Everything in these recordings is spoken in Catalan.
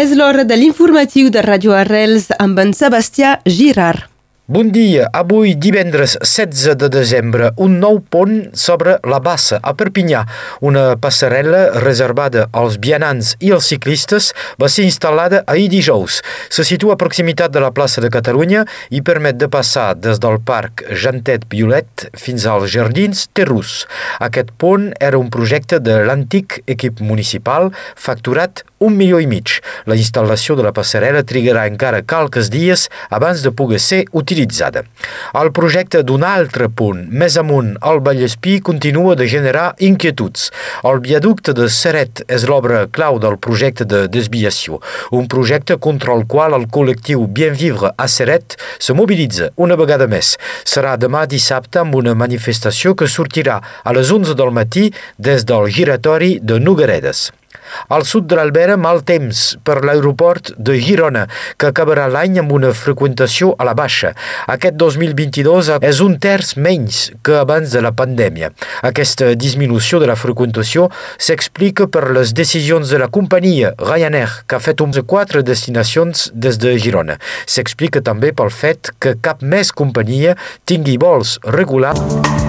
És l'hora de l'informatiu de Radio Arrels amb en Sebastià Girard. Bon dia. Avui, divendres 16 de desembre, un nou pont sobre la Bassa, a Perpinyà. Una passarel·la reservada als vianants i als ciclistes va ser instal·lada ahir dijous. Se situa a proximitat de la plaça de Catalunya i permet de passar des del parc Jantet Violet fins als jardins Terrús. Aquest pont era un projecte de l'antic equip municipal facturat un milió i mig. La instal·lació de la passarel·la trigarà encara calques dies abans de poder ser utilitzada utilitzada. El projecte d'un altre punt, més amunt, al Vallespí, continua de generar inquietuds. El viaducte de Seret és l'obra clau del projecte de desviació, un projecte contra el qual el col·lectiu Bien Vivre a Seret se mobilitza una vegada més. Serà demà dissabte amb una manifestació que sortirà a les 11 del matí des del giratori de Nogueredes. Al sud de l'Albera, mal temps per l'aeroport de Girona, que acabarà l'any amb una freqüentació a la baixa. Aquest 2022 és un terç menys que abans de la pandèmia. Aquesta disminució de la freqüentació s'explica per les decisions de la companyia Ryanair, que ha fet uns quatre destinacions des de Girona. S'explica també pel fet que cap més companyia tingui vols regulars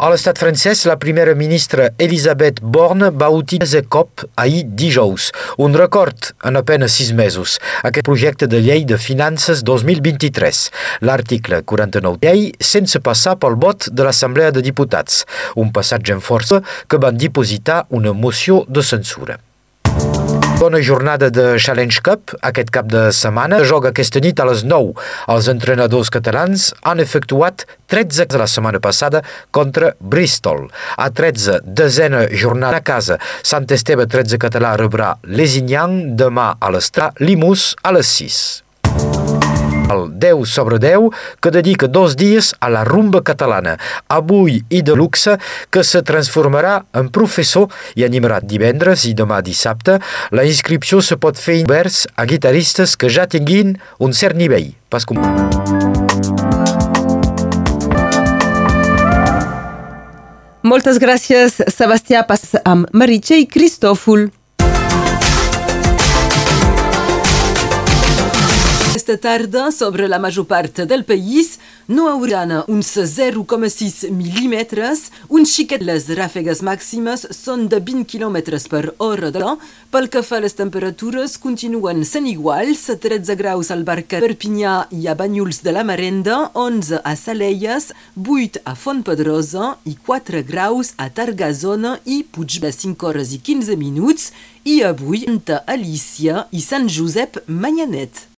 a l'estat francès, la primera ministra Elisabeth Borne va utilitzar cop ahir dijous, un record en apenas sis mesos, aquest projecte de llei de finances 2023, l'article 49 llei sense passar pel vot de l'Assemblea de Diputats, un passatge en força que van dipositar una moció de censura. Bona jornada de Challenge Cup aquest cap de setmana. Joga aquesta nit a les 9. Els entrenadors catalans han efectuat 13 la setmana passada contra Bristol. A 13, desena jornada a casa. Sant Esteve 13 català rebrà Lesignan demà a l'Estra, Limus a les 6 el 10 sobre 10 que dedica dos dies a la rumba catalana, avui i de luxe, que se transformarà en professor i animarà divendres i demà dissabte. La inscripció se pot fer oberts a guitarristes que ja tinguin un cert nivell. Pas com... Moltes gràcies, Sebastià. Pas amb Maritxe i Cristòfol. Aquesta tarda, sobre la major part del país, no hauran uns 0,6 mil·límetres, un xiquet. Les ràfegues màximes són de 20 km per hora de Pel que fa a les temperatures, continuen sent iguals, 13 graus al Barca Perpinyà i a Banyuls de la Marenda, 11 a Saleies, 8 a Fontpedrosa i 4 graus a Targazona i Puig de 5 hores i 15 minuts i avui a Alícia i Sant Josep Manyanet.